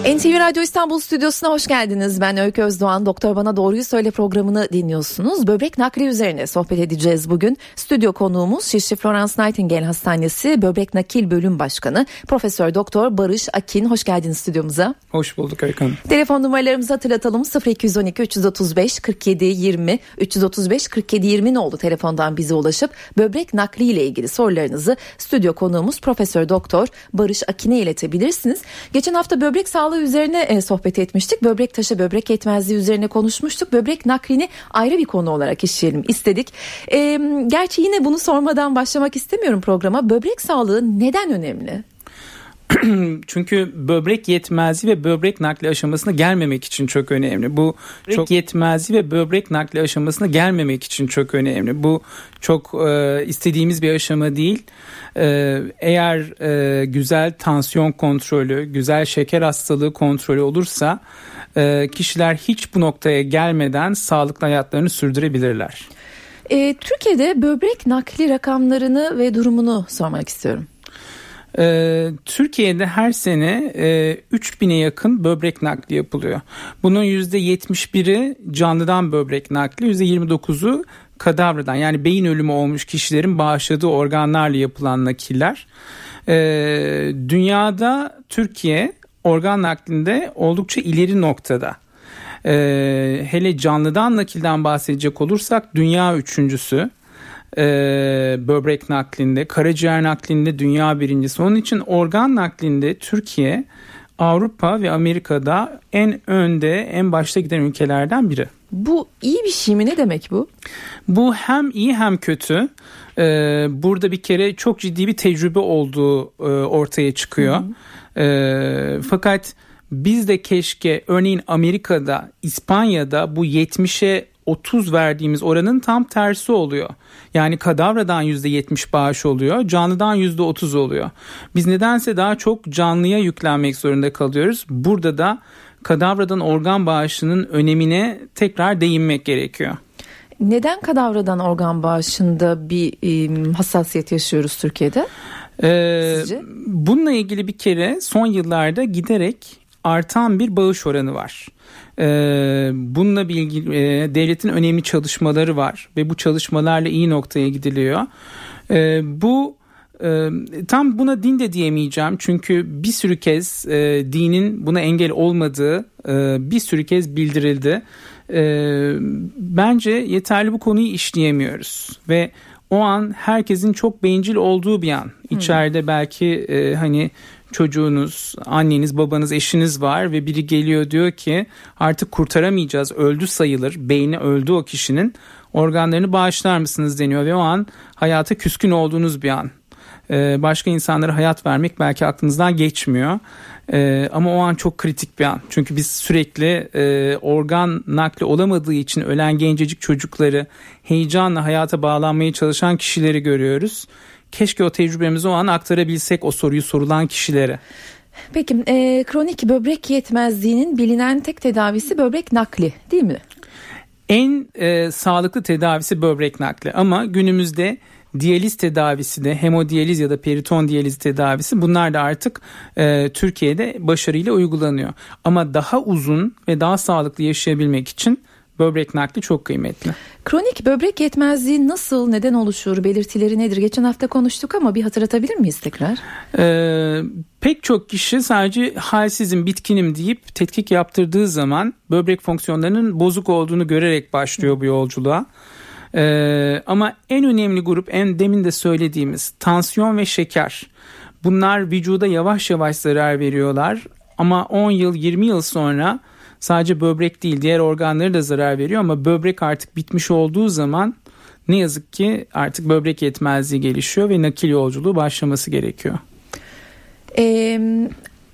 NTV Radyo İstanbul Stüdyosu'na hoş geldiniz. Ben Öykü Özdoğan. Doktor Bana Doğruyu Söyle programını dinliyorsunuz. Böbrek nakli üzerine sohbet edeceğiz bugün. Stüdyo konuğumuz Şişli Florence Nightingale Hastanesi Böbrek Nakil Bölüm Başkanı Profesör Doktor Barış Akin. Hoş geldiniz stüdyomuza. Hoş bulduk Öykü Hanım. Telefon numaralarımızı hatırlatalım. 0212 335 47 20 335 47 20 oldu telefondan bize ulaşıp böbrek nakli ile ilgili sorularınızı stüdyo konuğumuz Profesör Doktor Barış Akin'e iletebilirsiniz. Geçen hafta böbrek sağlığı üzerine e, sohbet etmiştik. Böbrek taşı, böbrek yetmezliği üzerine konuşmuştuk. Böbrek naklini ayrı bir konu olarak işleyelim istedik. E, gerçi yine bunu sormadan başlamak istemiyorum programa. Böbrek sağlığı neden önemli? Çünkü böbrek yetmezliği ve böbrek nakli aşamasına gelmemek için çok önemli. Bu çok yetmezliği ve böbrek nakli aşamasına gelmemek için çok önemli. Bu çok e, istediğimiz bir aşama değil. E, eğer e, güzel tansiyon kontrolü, güzel şeker hastalığı kontrolü olursa e, kişiler hiç bu noktaya gelmeden sağlıklı hayatlarını sürdürebilirler. E, Türkiye'de böbrek nakli rakamlarını ve durumunu sormak istiyorum. Ee, Türkiye'de her sene e, 3000'e yakın böbrek nakli yapılıyor. Bunun %71'i canlıdan böbrek nakli, %29'u kadavradan yani beyin ölümü olmuş kişilerin bağışladığı organlarla yapılan nakiller. Ee, dünyada Türkiye organ naklinde oldukça ileri noktada. Ee, hele canlıdan nakilden bahsedecek olursak dünya üçüncüsü e, böbrek naklinde, karaciğer naklinde dünya birincisi. Onun için organ naklinde Türkiye Avrupa ve Amerika'da en önde, en başta giden ülkelerden biri. Bu iyi bir şey mi? Ne demek bu? Bu hem iyi hem kötü. Ee, burada bir kere çok ciddi bir tecrübe olduğu e, ortaya çıkıyor. Ee, fakat biz de keşke örneğin Amerika'da, İspanya'da bu 70'e 30 verdiğimiz oranın tam tersi oluyor. Yani kadavradan %70 bağış oluyor, canlıdan %30 oluyor. Biz nedense daha çok canlıya yüklenmek zorunda kalıyoruz. Burada da kadavradan organ bağışının önemine tekrar değinmek gerekiyor. Neden kadavradan organ bağışında bir e, hassasiyet yaşıyoruz Türkiye'de? Ee, bununla ilgili bir kere son yıllarda giderek artan bir bağış oranı var. Ee, bununla ilgili e, devletin önemli çalışmaları var ve bu çalışmalarla iyi noktaya gidiliyor. Ee, bu e, tam buna din de diyemeyeceğim çünkü bir sürü kez e, dinin buna engel olmadığı bir sürü kez bildirildi. bence yeterli bu konuyu işleyemiyoruz ve o an herkesin çok bencil olduğu bir an. İçeride belki hani çocuğunuz, anneniz, babanız, eşiniz var ve biri geliyor diyor ki artık kurtaramayacağız, öldü sayılır, beyni öldü o kişinin, organlarını bağışlar mısınız deniyor ve o an hayata küskün olduğunuz bir an. Ee, başka insanlara hayat vermek belki aklınızdan geçmiyor. Ee, ama o an çok kritik bir an. Çünkü biz sürekli e, organ nakli olamadığı için ölen gencecik çocukları heyecanla hayata bağlanmaya çalışan kişileri görüyoruz keşke o tecrübemizi o an aktarabilsek o soruyu sorulan kişilere. Peki e, kronik böbrek yetmezliğinin bilinen tek tedavisi böbrek nakli değil mi? En e, sağlıklı tedavisi böbrek nakli ama günümüzde diyaliz tedavisi de hemodiyaliz ya da periton diyaliz tedavisi bunlar da artık e, Türkiye'de başarıyla uygulanıyor. Ama daha uzun ve daha sağlıklı yaşayabilmek için böbrek nakli çok kıymetli. Kronik böbrek yetmezliği nasıl, neden oluşur, belirtileri nedir? Geçen hafta konuştuk ama bir hatırlatabilir miyiz tekrar? Ee, pek çok kişi sadece halsizim, bitkinim deyip tetkik yaptırdığı zaman böbrek fonksiyonlarının bozuk olduğunu görerek başlıyor bu yolculuğa. Ee, ama en önemli grup en demin de söylediğimiz tansiyon ve şeker. Bunlar vücuda yavaş yavaş zarar veriyorlar ama 10 yıl 20 yıl sonra sadece böbrek değil diğer organları da zarar veriyor ama böbrek artık bitmiş olduğu zaman ne yazık ki artık böbrek yetmezliği gelişiyor ve nakil yolculuğu başlaması gerekiyor. Ee,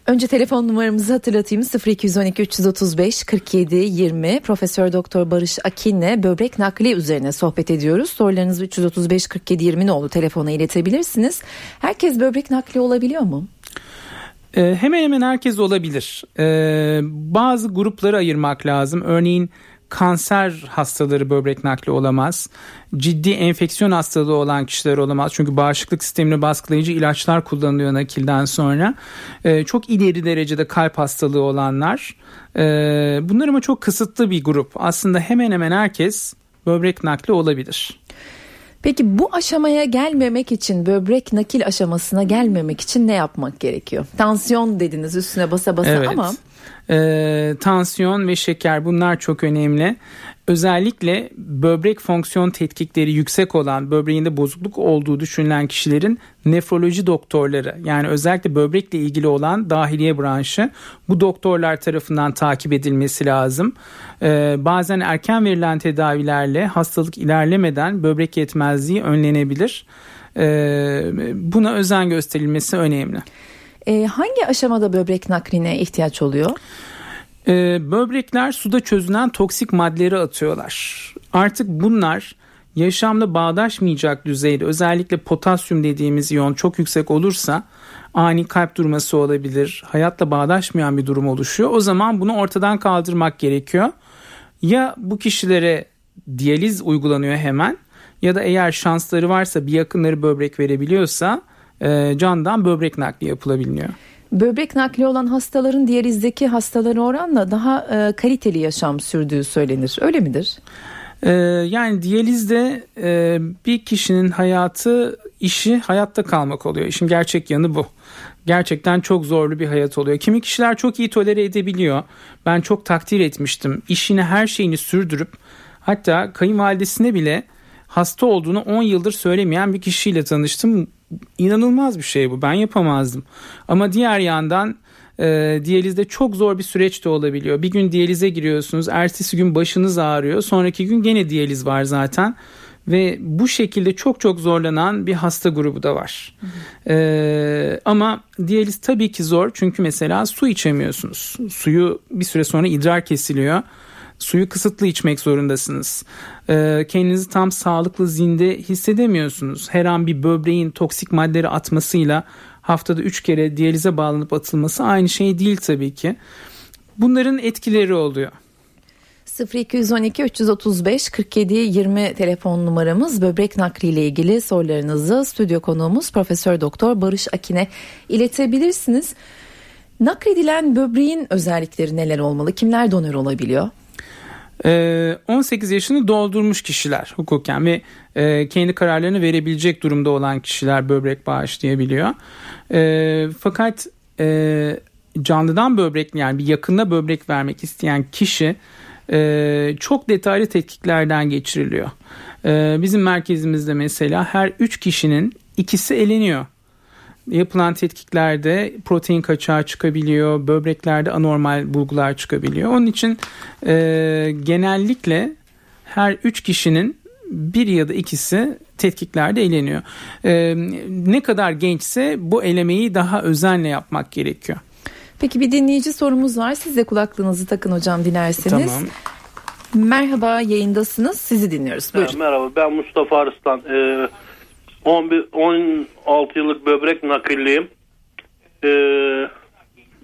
önce telefon numaramızı hatırlatayım 0212 335 47 20 Profesör Doktor Barış Akin'le böbrek nakli üzerine sohbet ediyoruz. Sorularınızı 335 47 20 oldu telefona iletebilirsiniz. Herkes böbrek nakli olabiliyor mu? Ee, hemen hemen herkes olabilir. Ee, bazı grupları ayırmak lazım. Örneğin kanser hastaları böbrek nakli olamaz. Ciddi enfeksiyon hastalığı olan kişiler olamaz. Çünkü bağışıklık sistemini baskılayıcı ilaçlar kullanılıyor nakilden sonra. E, çok ileri derecede kalp hastalığı olanlar. Bunlar ama çok kısıtlı bir grup. Aslında hemen hemen herkes böbrek nakli olabilir. Peki bu aşamaya gelmemek için böbrek nakil aşamasına gelmemek için ne yapmak gerekiyor? Tansiyon dediniz üstüne basa basa evet. ama e, tansiyon ve şeker bunlar çok önemli. Özellikle böbrek fonksiyon tetkikleri yüksek olan böbreğinde bozukluk olduğu düşünülen kişilerin nefroloji doktorları yani özellikle böbrekle ilgili olan dahiliye branşı bu doktorlar tarafından takip edilmesi lazım. Ee, bazen erken verilen tedavilerle hastalık ilerlemeden böbrek yetmezliği önlenebilir. Ee, buna özen gösterilmesi önemli. E, hangi aşamada böbrek nakline ihtiyaç oluyor? E, böbrekler suda çözünen toksik maddeleri atıyorlar. Artık bunlar yaşamla bağdaşmayacak düzeyde özellikle potasyum dediğimiz iyon çok yüksek olursa ani kalp durması olabilir. Hayatla bağdaşmayan bir durum oluşuyor. O zaman bunu ortadan kaldırmak gerekiyor. Ya bu kişilere diyaliz uygulanıyor hemen ya da eğer şansları varsa bir yakınları böbrek verebiliyorsa e, candan böbrek nakli yapılabiliyor. Böbrek nakli olan hastaların diyalizdeki hastalara oranla daha e, kaliteli yaşam sürdüğü söylenir. Öyle midir? Ee, yani diyalizde e, bir kişinin hayatı işi hayatta kalmak oluyor. İşin gerçek yanı bu. Gerçekten çok zorlu bir hayat oluyor. Kimi kişiler çok iyi tolere edebiliyor. Ben çok takdir etmiştim. İşini her şeyini sürdürüp hatta kayınvalidesine bile hasta olduğunu 10 yıldır söylemeyen bir kişiyle tanıştım inanılmaz bir şey bu. Ben yapamazdım. Ama diğer yandan e, diyalizde çok zor bir süreç de olabiliyor. Bir gün diyalize giriyorsunuz. Ertesi gün başınız ağrıyor. Sonraki gün gene diyaliz var zaten. Ve bu şekilde çok çok zorlanan bir hasta grubu da var. Ee, ama diyaliz tabii ki zor. Çünkü mesela su içemiyorsunuz. Suyu bir süre sonra idrar kesiliyor suyu kısıtlı içmek zorundasınız. Ee, kendinizi tam sağlıklı zinde hissedemiyorsunuz. Her an bir böbreğin toksik maddeleri atmasıyla haftada 3 kere diyalize bağlanıp atılması aynı şey değil tabii ki. Bunların etkileri oluyor. 0212 335 47 20 telefon numaramız böbrek nakli ile ilgili sorularınızı stüdyo konuğumuz Profesör Doktor Barış Akine iletebilirsiniz. Nakledilen böbreğin özellikleri neler olmalı? Kimler donör olabiliyor? 18 ee, yaşını doldurmuş kişiler hukuken ve e, kendi kararlarını verebilecek durumda olan kişiler böbrek bağışlayabiliyor. Ee, fakat e, canlıdan böbrek yani bir yakında böbrek vermek isteyen kişi e, çok detaylı tetkiklerden geçiriliyor. Ee, bizim merkezimizde mesela her 3 kişinin ikisi eleniyor yapılan tetkiklerde protein kaçağı çıkabiliyor, böbreklerde anormal bulgular çıkabiliyor. Onun için e, genellikle her üç kişinin bir ya da ikisi tetkiklerde eğleniyor. E, ne kadar gençse bu elemeyi daha özenle yapmak gerekiyor. Peki bir dinleyici sorumuz var. Siz de kulaklığınızı takın hocam dilerseniz. Tamam. Merhaba yayındasınız. Sizi dinliyoruz. Buyurun. Merhaba ben Mustafa Arslan. Ee, 11, 16 yıllık böbrek nakilliyim. Ee,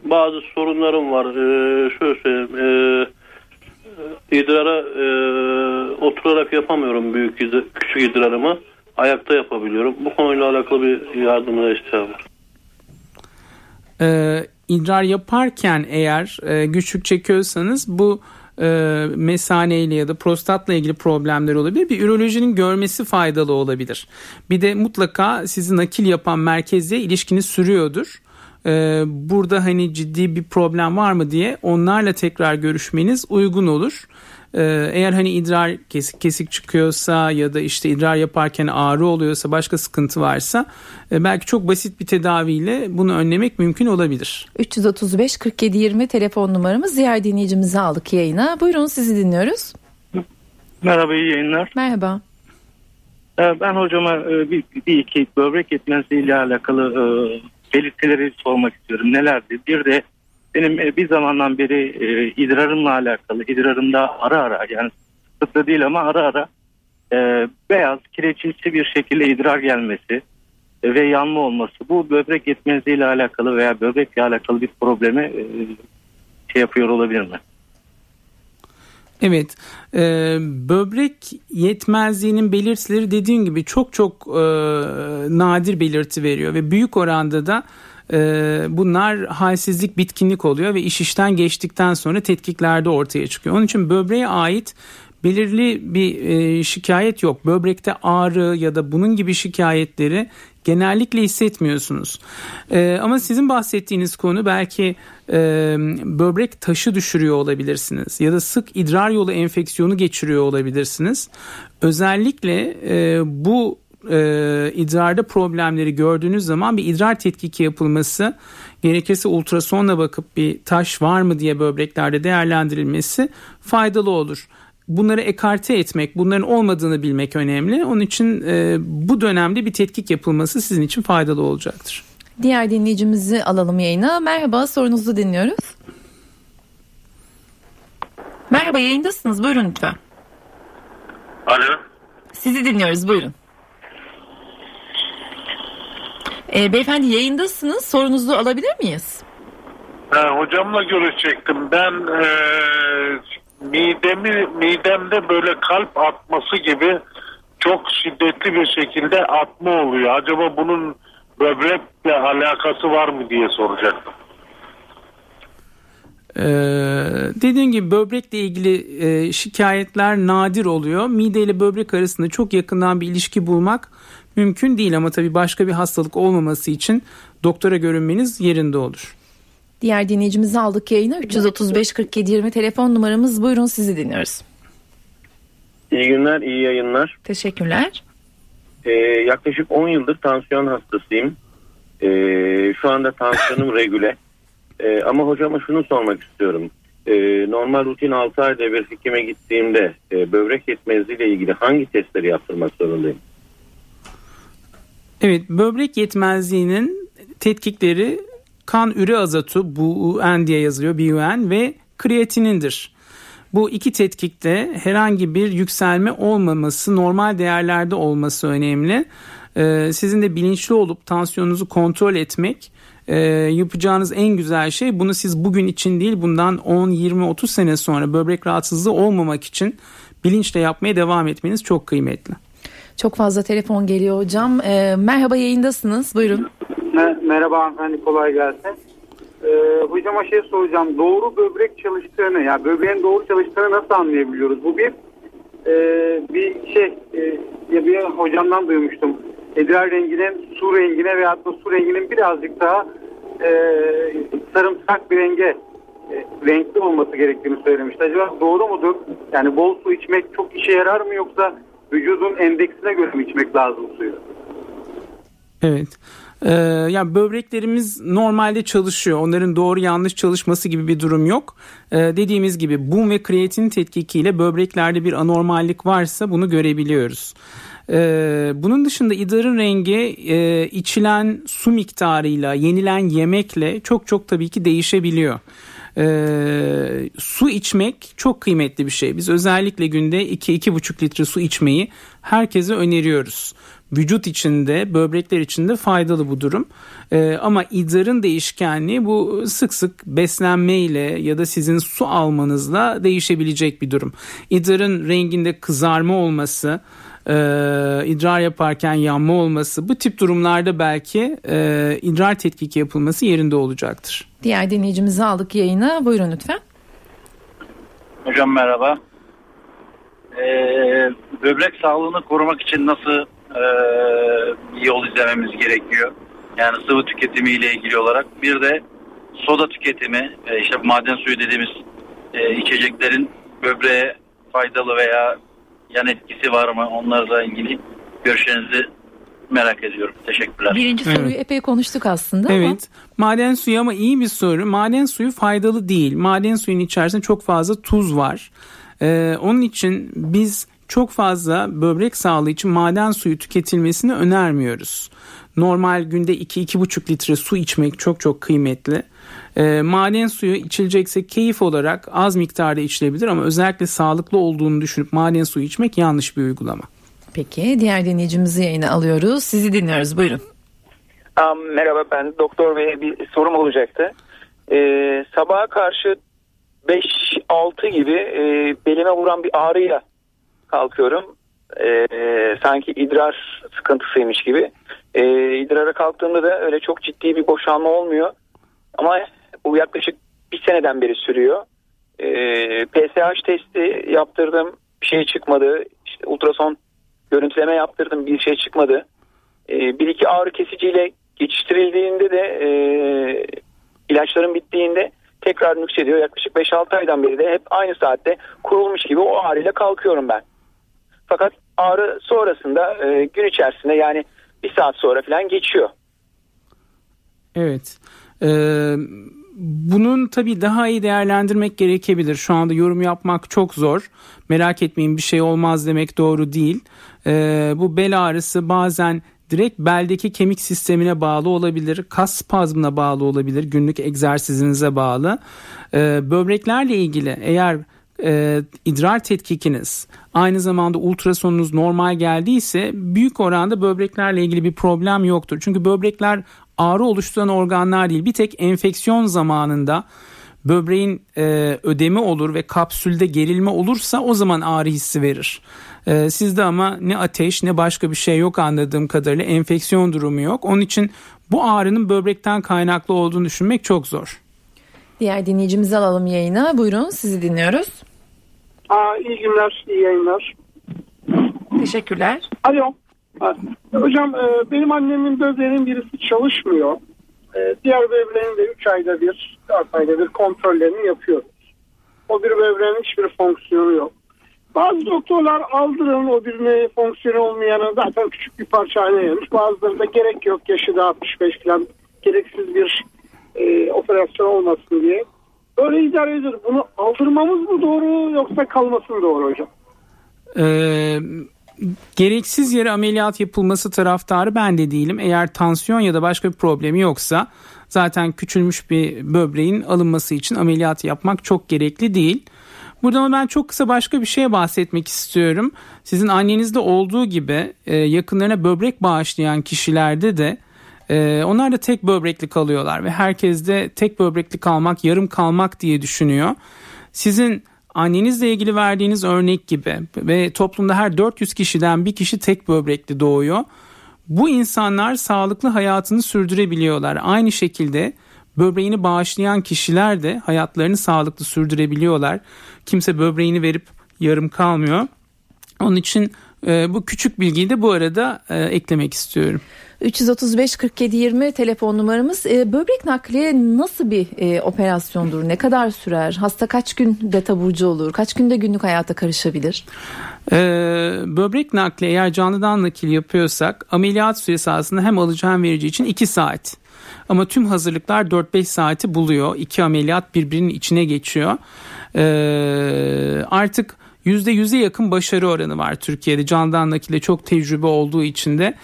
bazı sorunlarım var. Ee, şöyle söyleyeyim. Ee, idrara e, oturarak yapamıyorum büyük küçük idrarımı. Ayakta yapabiliyorum. Bu konuyla alakalı bir yardımına ihtiyacım var. Ee, idrar yaparken eğer e, güçlük çekiyorsanız bu e, mesaneyle ya da prostatla ilgili problemler olabilir. Bir ürolojinin görmesi faydalı olabilir. Bir de mutlaka sizi nakil yapan merkezle ilişkiniz sürüyordur. E, burada hani ciddi bir problem var mı diye onlarla tekrar görüşmeniz uygun olur. Ee, eğer hani idrar kesik kesik çıkıyorsa ya da işte idrar yaparken ağrı oluyorsa başka sıkıntı varsa e, belki çok basit bir tedaviyle bunu önlemek mümkün olabilir. 335 47 20 telefon numaramız diğer dinleyicimizi aldık yayına. Buyurun sizi dinliyoruz. Merhaba iyi yayınlar. Merhaba. Ee, ben hocama e, bir, bir iki böbrek yetmezliği alakalı e, belirtileri sormak istiyorum. Nelerdi? Bir de benim e, bir zamandan beri e, idrarımla alakalı, idrarımda ara ara yani sıklıkla değil ama ara ara e, beyaz kireçimsi bir şekilde idrar gelmesi e, ve yanma olması bu böbrek yetmezliği ile alakalı veya böbrekle alakalı bir problemi e, şey yapıyor olabilir mi? Evet, e, böbrek yetmezliğinin belirtileri dediğin gibi çok çok e, nadir belirti veriyor ve büyük oranda da e, bunlar halsizlik, bitkinlik oluyor ve iş işten geçtikten sonra tetkiklerde ortaya çıkıyor. Onun için böbreğe ait belirli bir e, şikayet yok. Böbrekte ağrı ya da bunun gibi şikayetleri genellikle hissetmiyorsunuz. E, ama sizin bahsettiğiniz konu belki e, böbrek taşı düşürüyor olabilirsiniz ya da sık idrar yolu enfeksiyonu geçiriyor olabilirsiniz. Özellikle e, bu e, idrarda problemleri gördüğünüz zaman bir idrar tetkiki yapılması gerekirse ultrasonla bakıp bir taş var mı diye böbreklerde değerlendirilmesi faydalı olur bunları ekarte etmek, bunların olmadığını bilmek önemli. Onun için e, bu dönemde bir tetkik yapılması sizin için faydalı olacaktır. Diğer dinleyicimizi alalım yayına. Merhaba sorunuzu dinliyoruz. Merhaba yayındasınız buyurun lütfen. Alo. Sizi dinliyoruz buyurun. E, beyefendi yayındasınız sorunuzu alabilir miyiz? Ha, hocamla görüşecektim. Ben e, midemi midemde böyle kalp atması gibi çok şiddetli bir şekilde atma oluyor. Acaba bunun böbrekle alakası var mı diye soracaktım. Ee, dediğim gibi böbrekle ilgili e, şikayetler nadir oluyor. Mide ile böbrek arasında çok yakından bir ilişki bulmak mümkün değil ama tabii başka bir hastalık olmaması için doktora görünmeniz yerinde olur. Diğer dinleyicimizi aldık yayına 335 47 20 telefon numaramız buyurun sizi dinliyoruz. İyi günler, iyi yayınlar. Teşekkürler. Ee, yaklaşık 10 yıldır tansiyon hastasıyım. Ee, şu anda tansiyonum regüle. Ee, ama hocama şunu sormak istiyorum. Ee, normal rutin 6 ayda bir hekime gittiğimde e, böbrek yetmezliği ile ilgili hangi testleri yaptırmak zorundayım? Evet, böbrek yetmezliğinin tetkikleri kan üre azatu BUN diye yazılıyor BUN ve kreatinindir. Bu iki tetkikte herhangi bir yükselme olmaması, normal değerlerde olması önemli. Ee, sizin de bilinçli olup tansiyonunuzu kontrol etmek e, yapacağınız en güzel şey bunu siz bugün için değil bundan 10, 20, 30 sene sonra böbrek rahatsızlığı olmamak için bilinçle yapmaya devam etmeniz çok kıymetli. Çok fazla telefon geliyor hocam. Ee, merhaba yayındasınız buyurun. Merhaba hanımefendi kolay gelsin. Ee, hocama şey soracağım. Doğru böbrek çalıştığını yani böbreğin doğru çalıştığını nasıl anlayabiliyoruz? Bu bir e, bir şey e, ya bir hocamdan duymuştum. İdrar renginin su rengine veya da su renginin birazcık daha e, sarımsak bir renge e, renkli olması gerektiğini söylemişti. Acaba doğru mudur? Yani bol su içmek çok işe yarar mı yoksa vücudun endeksine göre mi içmek lazım suyu? Evet. Ee, yani böbreklerimiz normalde çalışıyor. Onların doğru yanlış çalışması gibi bir durum yok. Ee, dediğimiz gibi bum ve kreatin tetkikiyle böbreklerde bir anormallik varsa bunu görebiliyoruz. Ee, bunun dışında idarın rengi e, içilen su miktarıyla, yenilen yemekle çok çok tabii ki değişebiliyor. Ee, su içmek çok kıymetli bir şey. Biz özellikle günde 2-2,5 litre su içmeyi herkese öneriyoruz vücut içinde, böbrekler içinde faydalı bu durum. Ee, ama idrarın değişkenliği bu sık sık beslenmeyle ya da sizin su almanızla değişebilecek bir durum. İdrarın renginde kızarma olması, e, idrar yaparken yanma olması bu tip durumlarda belki e, idrar tetkiki yapılması yerinde olacaktır. Diğer dinleyicimizi aldık yayına. Buyurun lütfen. Hocam merhaba. Ee, böbrek sağlığını korumak için nasıl e, yol izlememiz gerekiyor? Yani sıvı tüketimiyle ilgili olarak. Bir de soda tüketimi, e, işte maden suyu dediğimiz e, içeceklerin böbreğe faydalı veya yan etkisi var mı? Onlarla ilgili görüşlerinizi merak ediyorum. Teşekkürler. Birinci soruyu evet. epey konuştuk aslında Evet. Ama... Maden suyu ama iyi bir soru. Maden suyu faydalı değil. Maden suyun içerisinde çok fazla tuz var. Ee, onun için biz çok fazla böbrek sağlığı için maden suyu tüketilmesini önermiyoruz. Normal günde 2-2,5 litre su içmek çok çok kıymetli. E, maden suyu içilecekse keyif olarak az miktarda içilebilir ama özellikle sağlıklı olduğunu düşünüp maden suyu içmek yanlış bir uygulama. Peki diğer dinleyicimizi yayına alıyoruz. Sizi dinliyoruz buyurun. Um, merhaba ben doktor bey bir sorum olacaktı. Ee, sabaha karşı 5-6 gibi e, belime vuran bir ağrıyla kalkıyorum. E, sanki idrar sıkıntısıymış gibi. E, idrara kalktığımda da öyle çok ciddi bir boşalma olmuyor. Ama bu yaklaşık bir seneden beri sürüyor. E, PSH testi yaptırdım. Bir şey çıkmadı. İşte ultrason görüntüleme yaptırdım. Bir şey çıkmadı. E, bir iki ağrı kesiciyle geçiştirildiğinde de e, ilaçların bittiğinde tekrar nüksediyor. Yaklaşık 5-6 aydan beri de hep aynı saatte kurulmuş gibi o ağrıyla kalkıyorum ben. Fakat ağrı sonrasında e, gün içerisinde yani bir saat sonra falan geçiyor. Evet. Ee, bunun tabii daha iyi değerlendirmek gerekebilir. Şu anda yorum yapmak çok zor. Merak etmeyin bir şey olmaz demek doğru değil. Ee, bu bel ağrısı bazen direkt beldeki kemik sistemine bağlı olabilir. Kas spazmına bağlı olabilir. Günlük egzersizinize bağlı. Ee, böbreklerle ilgili eğer e, idrar tetkikiniz aynı zamanda ultrasonunuz normal geldiyse büyük oranda böbreklerle ilgili bir problem yoktur. Çünkü böbrekler ağrı oluşturan organlar değil. Bir tek enfeksiyon zamanında böbreğin e, ödemi olur ve kapsülde gerilme olursa o zaman ağrı hissi verir. E, sizde ama ne ateş ne başka bir şey yok anladığım kadarıyla enfeksiyon durumu yok. Onun için bu ağrının böbrekten kaynaklı olduğunu düşünmek çok zor. Diğer dinleyicimizi alalım yayına. Buyurun sizi dinliyoruz. Aa, iyi günler, iyi yayınlar. Teşekkürler. Alo. Hocam e, benim annemin böbreğinin birisi çalışmıyor. E, diğer böbreğin de 3 ayda bir, 4 ayda bir kontrollerini yapıyoruz. O bir böbreğin hiçbir fonksiyonu yok. Bazı doktorlar aldırın o birine fonksiyonu olmayanı zaten küçük bir parça haline gelmiş. Bazıları da gerek yok yaşı da 65 falan gereksiz bir e, operasyon olmasın diye. Böyle idare edilir. Bunu aldırmamız mı doğru yoksa kalması mı doğru hocam? Ee, gereksiz yere ameliyat yapılması taraftarı ben de değilim. Eğer tansiyon ya da başka bir problemi yoksa zaten küçülmüş bir böbreğin alınması için ameliyat yapmak çok gerekli değil. Burada ben çok kısa başka bir şeye bahsetmek istiyorum. Sizin annenizde olduğu gibi e, yakınlarına böbrek bağışlayan kişilerde de e, onlar da tek böbrekli kalıyorlar ve herkes de tek böbrekli kalmak, yarım kalmak diye düşünüyor. Sizin annenizle ilgili verdiğiniz örnek gibi ve toplumda her 400 kişiden bir kişi tek böbrekli doğuyor. Bu insanlar sağlıklı hayatını sürdürebiliyorlar. Aynı şekilde böbreğini bağışlayan kişiler de hayatlarını sağlıklı sürdürebiliyorlar. Kimse böbreğini verip yarım kalmıyor. Onun için e, bu küçük bilgiyi de bu arada e, eklemek istiyorum. 335 47 20 telefon numaramız. E, böbrek nakli nasıl bir e, operasyondur? Ne kadar sürer? Hasta kaç günde taburcu olur? Kaç günde günlük hayata karışabilir? Ee, böbrek nakli eğer canlıdan nakil yapıyorsak ameliyat süresi aslında hem alıcı hem verici için 2 saat. Ama tüm hazırlıklar 4-5 saati buluyor. İki ameliyat birbirinin içine geçiyor. Ee, artık %100'e yakın başarı oranı var Türkiye'de. Canlıdan nakilde çok tecrübe olduğu için de.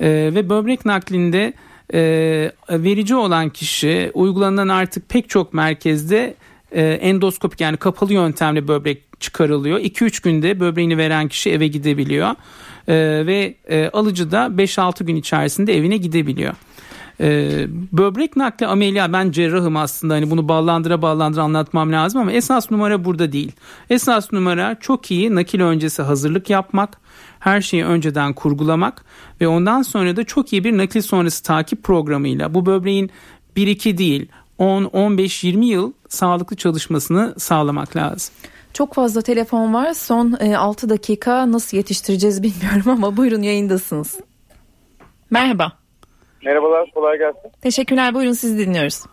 Ee, ve böbrek naklinde e, verici olan kişi uygulanan artık pek çok merkezde e, endoskopik yani kapalı yöntemle böbrek çıkarılıyor. 2-3 günde böbreğini veren kişi eve gidebiliyor. E, ve e, alıcı da 5-6 gün içerisinde evine gidebiliyor. Ee, böbrek nakli ameliyat ben cerrahım aslında hani bunu ballandıra ballandıra anlatmam lazım ama esas numara burada değil. Esas numara çok iyi nakil öncesi hazırlık yapmak, her şeyi önceden kurgulamak ve ondan sonra da çok iyi bir nakil sonrası takip programıyla bu böbreğin 1-2 değil 10, 15, 20 yıl sağlıklı çalışmasını sağlamak lazım. Çok fazla telefon var. Son 6 e, dakika nasıl yetiştireceğiz bilmiyorum ama buyurun yayındasınız. Merhaba. Merhabalar, kolay gelsin. Teşekkürler, buyurun sizi dinliyoruz.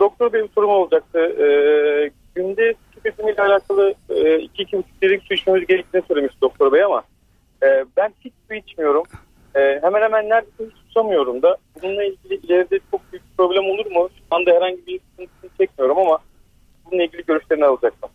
Doktor benim sorum olacaktı. Ee, günde tüketimiyle alakalı e, iki iki buçuk litre su içmemiz gerektiğini söylemiş doktor bey ama e, ben hiç su içmiyorum. E, hemen hemen neredeyse hiç susamıyorum da. Bununla ilgili ileride çok büyük problem olur mu? Şu anda herhangi bir sıkıntısını çekmiyorum ama bununla ilgili görüşlerini alacaktım.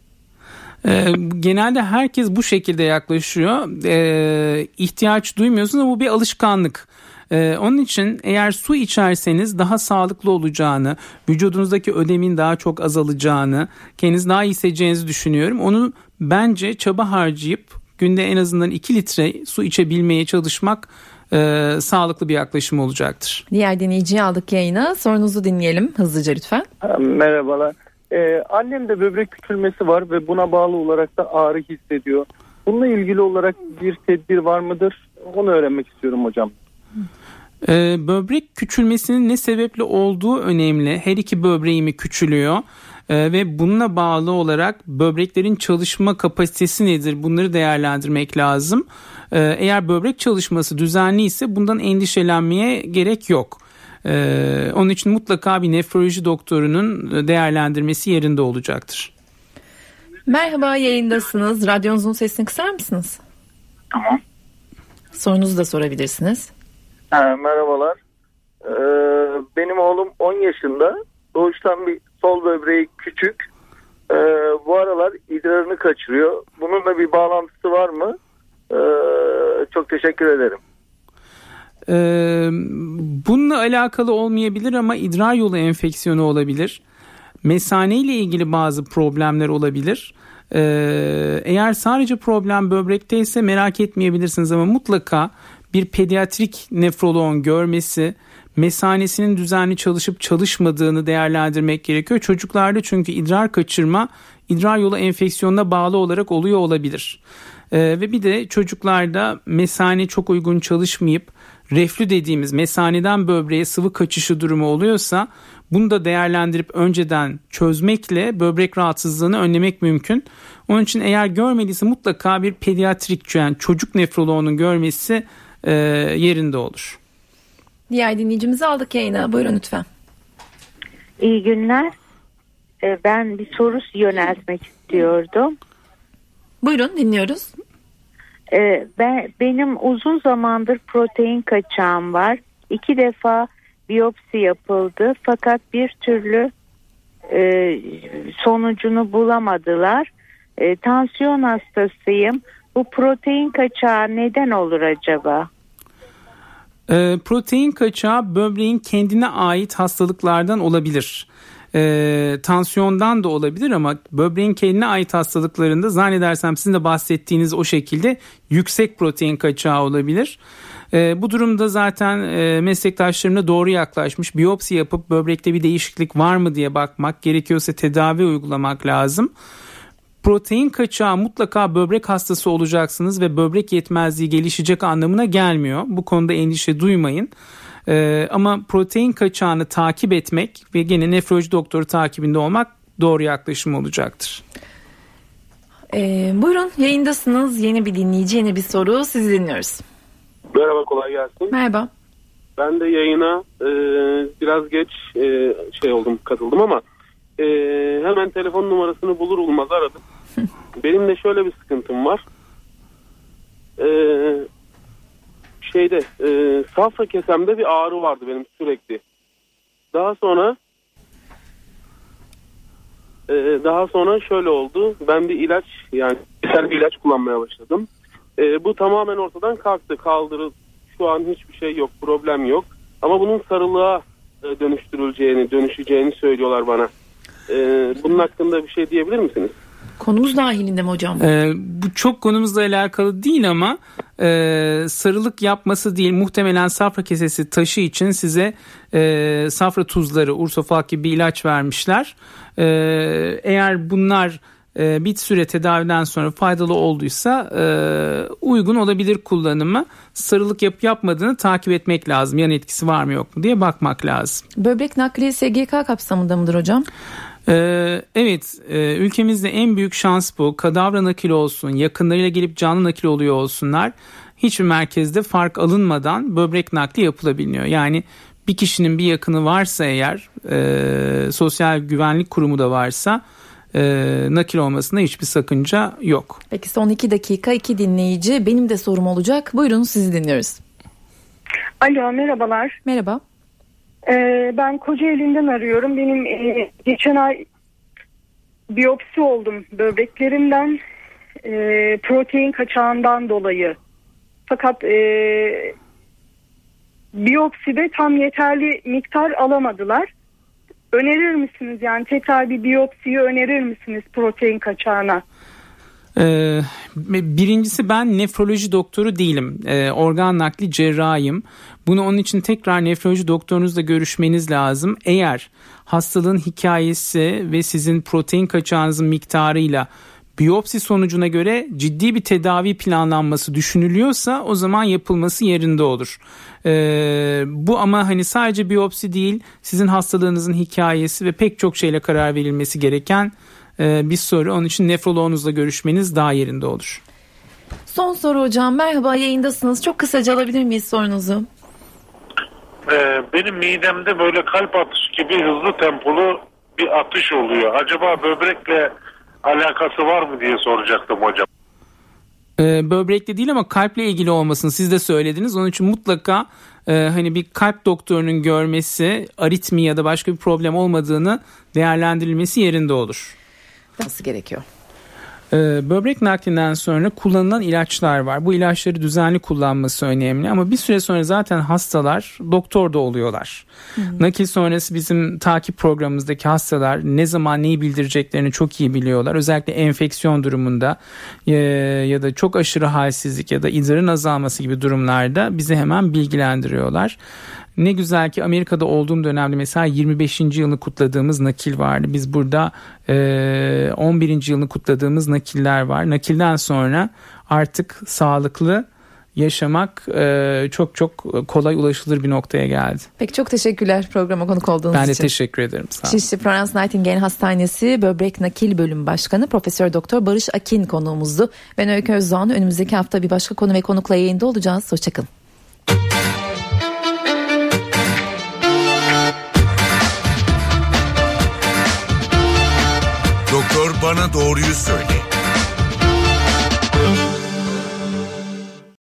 genelde herkes bu şekilde yaklaşıyor. Ee, ihtiyaç duymuyorsunuz ama bu bir alışkanlık. Ee, onun için eğer su içerseniz daha sağlıklı olacağını, vücudunuzdaki ödemin daha çok azalacağını, kendinizi daha iyi hissedeceğinizi düşünüyorum. Onu bence çaba harcayıp günde en azından 2 litre su içebilmeye çalışmak e, sağlıklı bir yaklaşım olacaktır. Diğer dinleyiciyi aldık yayına. Sorunuzu dinleyelim hızlıca lütfen. Merhabalar. Ee, annemde böbrek küçülmesi var ve buna bağlı olarak da ağrı hissediyor. Bununla ilgili olarak bir tedbir var mıdır? Onu öğrenmek istiyorum hocam. Ee, böbrek küçülmesinin ne sebeple olduğu önemli. Her iki böbreği mi küçülüyor? Ee, ve bununla bağlı olarak böbreklerin çalışma kapasitesi nedir? Bunları değerlendirmek lazım. Ee, eğer böbrek çalışması düzenli ise bundan endişelenmeye gerek yok. Ee, onun için mutlaka bir nefroloji doktorunun değerlendirmesi yerinde olacaktır. Merhaba yayındasınız. Radyonuzun sesini kısar mısınız? Tamam. Sorunuzu da sorabilirsiniz. Ha, merhabalar. Ee, benim oğlum 10 yaşında. Doğuştan bir sol böbreği küçük. Ee, bu aralar idrarını kaçırıyor. Bununla bir bağlantısı var mı? Ee, çok teşekkür ederim. Ee, bununla alakalı olmayabilir ama idrar yolu enfeksiyonu olabilir. Mesane ile ilgili bazı problemler olabilir. Ee, eğer sadece problem böbrekte ise merak etmeyebilirsiniz ama mutlaka bir pediatrik nefroloğun görmesi, mesanesinin düzenli çalışıp çalışmadığını değerlendirmek gerekiyor. Çocuklarda çünkü idrar kaçırma idrar yolu enfeksiyonuna bağlı olarak oluyor olabilir. Ee, ve bir de çocuklarda mesane çok uygun çalışmayıp reflü dediğimiz mesaneden böbreğe sıvı kaçışı durumu oluyorsa bunu da değerlendirip önceden çözmekle böbrek rahatsızlığını önlemek mümkün. Onun için eğer görmediyse mutlaka bir pediatrik yani çocuk nefroloğunun görmesi e, yerinde olur. Diğer dinleyicimizi aldık yayına. Buyurun lütfen. İyi günler. Ee, Ben bir soru yöneltmek istiyordum. Buyurun dinliyoruz. Ee, Ben benim uzun zamandır protein kaçağım var. İki defa biyopsi yapıldı fakat bir türlü e, sonucunu bulamadılar. E, tansiyon hastasıyım. Bu protein kaçağı neden olur acaba? E, protein kaçağı böbreğin kendine ait hastalıklardan olabilir. E, tansiyondan da olabilir ama böbreğin kendine ait hastalıklarında zannedersem sizin de bahsettiğiniz o şekilde yüksek protein kaçağı olabilir. E, bu durumda zaten e, meslektaşlarımla doğru yaklaşmış biyopsi yapıp böbrekte bir değişiklik var mı diye bakmak gerekiyorsa tedavi uygulamak lazım. Protein kaçağı mutlaka böbrek hastası olacaksınız ve böbrek yetmezliği gelişecek anlamına gelmiyor. Bu konuda endişe duymayın. Ee, ama protein kaçağını takip etmek ve gene nefroloji doktoru takibinde olmak doğru yaklaşım olacaktır. Ee, buyurun yayındasınız. Yeni bir dinleyici, yeni bir soru. Sizi dinliyoruz. Merhaba kolay gelsin. Merhaba. Ben de yayına e, biraz geç e, şey oldum katıldım ama e, hemen telefon numarasını bulur bulmaz aradım. Benim de şöyle bir sıkıntım var. E, şeyde e, safra kesemde bir ağrı vardı benim sürekli. Daha sonra e, daha sonra şöyle oldu. Ben bir ilaç yani bir ilaç kullanmaya başladım. E, bu tamamen ortadan kalktı, kaldırıldı. Şu an hiçbir şey yok, problem yok. Ama bunun sarılığa e, dönüştürüleceğini, dönüşeceğini söylüyorlar bana. E, bunun hakkında bir şey diyebilir misiniz? Konumuz dahilinde mi hocam? Ee, bu çok konumuzla alakalı değil ama e, sarılık yapması değil muhtemelen safra kesesi taşı için size e, safra tuzları ursofak gibi bir ilaç vermişler. E, eğer bunlar e, bir süre tedaviden sonra faydalı olduysa e, uygun olabilir kullanımı. Sarılık yapıp yapmadığını takip etmek lazım. Yan etkisi var mı yok mu diye bakmak lazım. Böbrek nakli SGK kapsamında mıdır hocam? Ee, evet e, ülkemizde en büyük şans bu. Kadavra nakil olsun, yakınlarıyla gelip canlı nakil oluyor olsunlar. Hiçbir merkezde fark alınmadan böbrek nakli yapılabiliyor. Yani bir kişinin bir yakını varsa eğer e, sosyal güvenlik kurumu da varsa e, nakil olmasında hiçbir sakınca yok. Peki son iki dakika iki dinleyici. Benim de sorum olacak. Buyurun sizi dinliyoruz. Alo merhabalar. Merhaba. Ee, ben Kocaeli'nden arıyorum. Benim e, geçen ay biyopsi oldum böbreklerimden e, protein kaçağından dolayı. Fakat e, biyopside tam yeterli miktar alamadılar. Önerir misiniz yani tekrar bir biyopsiyi önerir misiniz protein kaçağına? Ee, birincisi ben nefroloji doktoru değilim. Ee, organ nakli cerrahiyim. Bunu onun için tekrar nefroloji doktorunuzla görüşmeniz lazım. Eğer hastalığın hikayesi ve sizin protein kaçağınızın miktarıyla biyopsi sonucuna göre ciddi bir tedavi planlanması düşünülüyorsa o zaman yapılması yerinde olur. Ee, bu ama hani sadece biyopsi değil sizin hastalığınızın hikayesi ve pek çok şeyle karar verilmesi gereken e, bir soru. Onun için nefroloğunuzla görüşmeniz daha yerinde olur. Son soru hocam. Merhaba yayındasınız. Çok kısaca alabilir miyiz sorunuzu? Ee, benim midemde böyle kalp atışı gibi hızlı tempolu bir atış oluyor. Acaba böbrekle alakası var mı diye soracaktım hocam. Ee, böbrekle değil ama kalple ilgili olmasını siz de söylediniz. Onun için mutlaka e, hani bir kalp doktorunun görmesi aritmi ya da başka bir problem olmadığını değerlendirilmesi yerinde olur. Nasıl gerekiyor? Ee, böbrek naklinden sonra kullanılan ilaçlar var. Bu ilaçları düzenli kullanması önemli ama bir süre sonra zaten hastalar doktor da oluyorlar. Hı hı. Nakil sonrası bizim takip programımızdaki hastalar ne zaman neyi bildireceklerini çok iyi biliyorlar. Özellikle enfeksiyon durumunda e, ya da çok aşırı halsizlik ya da idrarın azalması gibi durumlarda bizi hemen bilgilendiriyorlar. Ne güzel ki Amerika'da olduğum dönemde mesela 25. yılını kutladığımız nakil vardı. Biz burada e, 11. yılını kutladığımız nakiller var. Nakilden sonra artık sağlıklı yaşamak e, çok çok kolay ulaşılır bir noktaya geldi. Peki çok teşekkürler programa konuk olduğunuz ben için. Ben de teşekkür ederim. Sağ Şişli Florence Nightingale Hastanesi Böbrek Nakil Bölüm Başkanı Profesör Doktor Barış Akin konuğumuzdu. Ben Öykü Özdoğan. Önümüzdeki hafta bir başka konu ve konukla yayında olacağız. Hoşçakalın. Bana doğruyu söyle.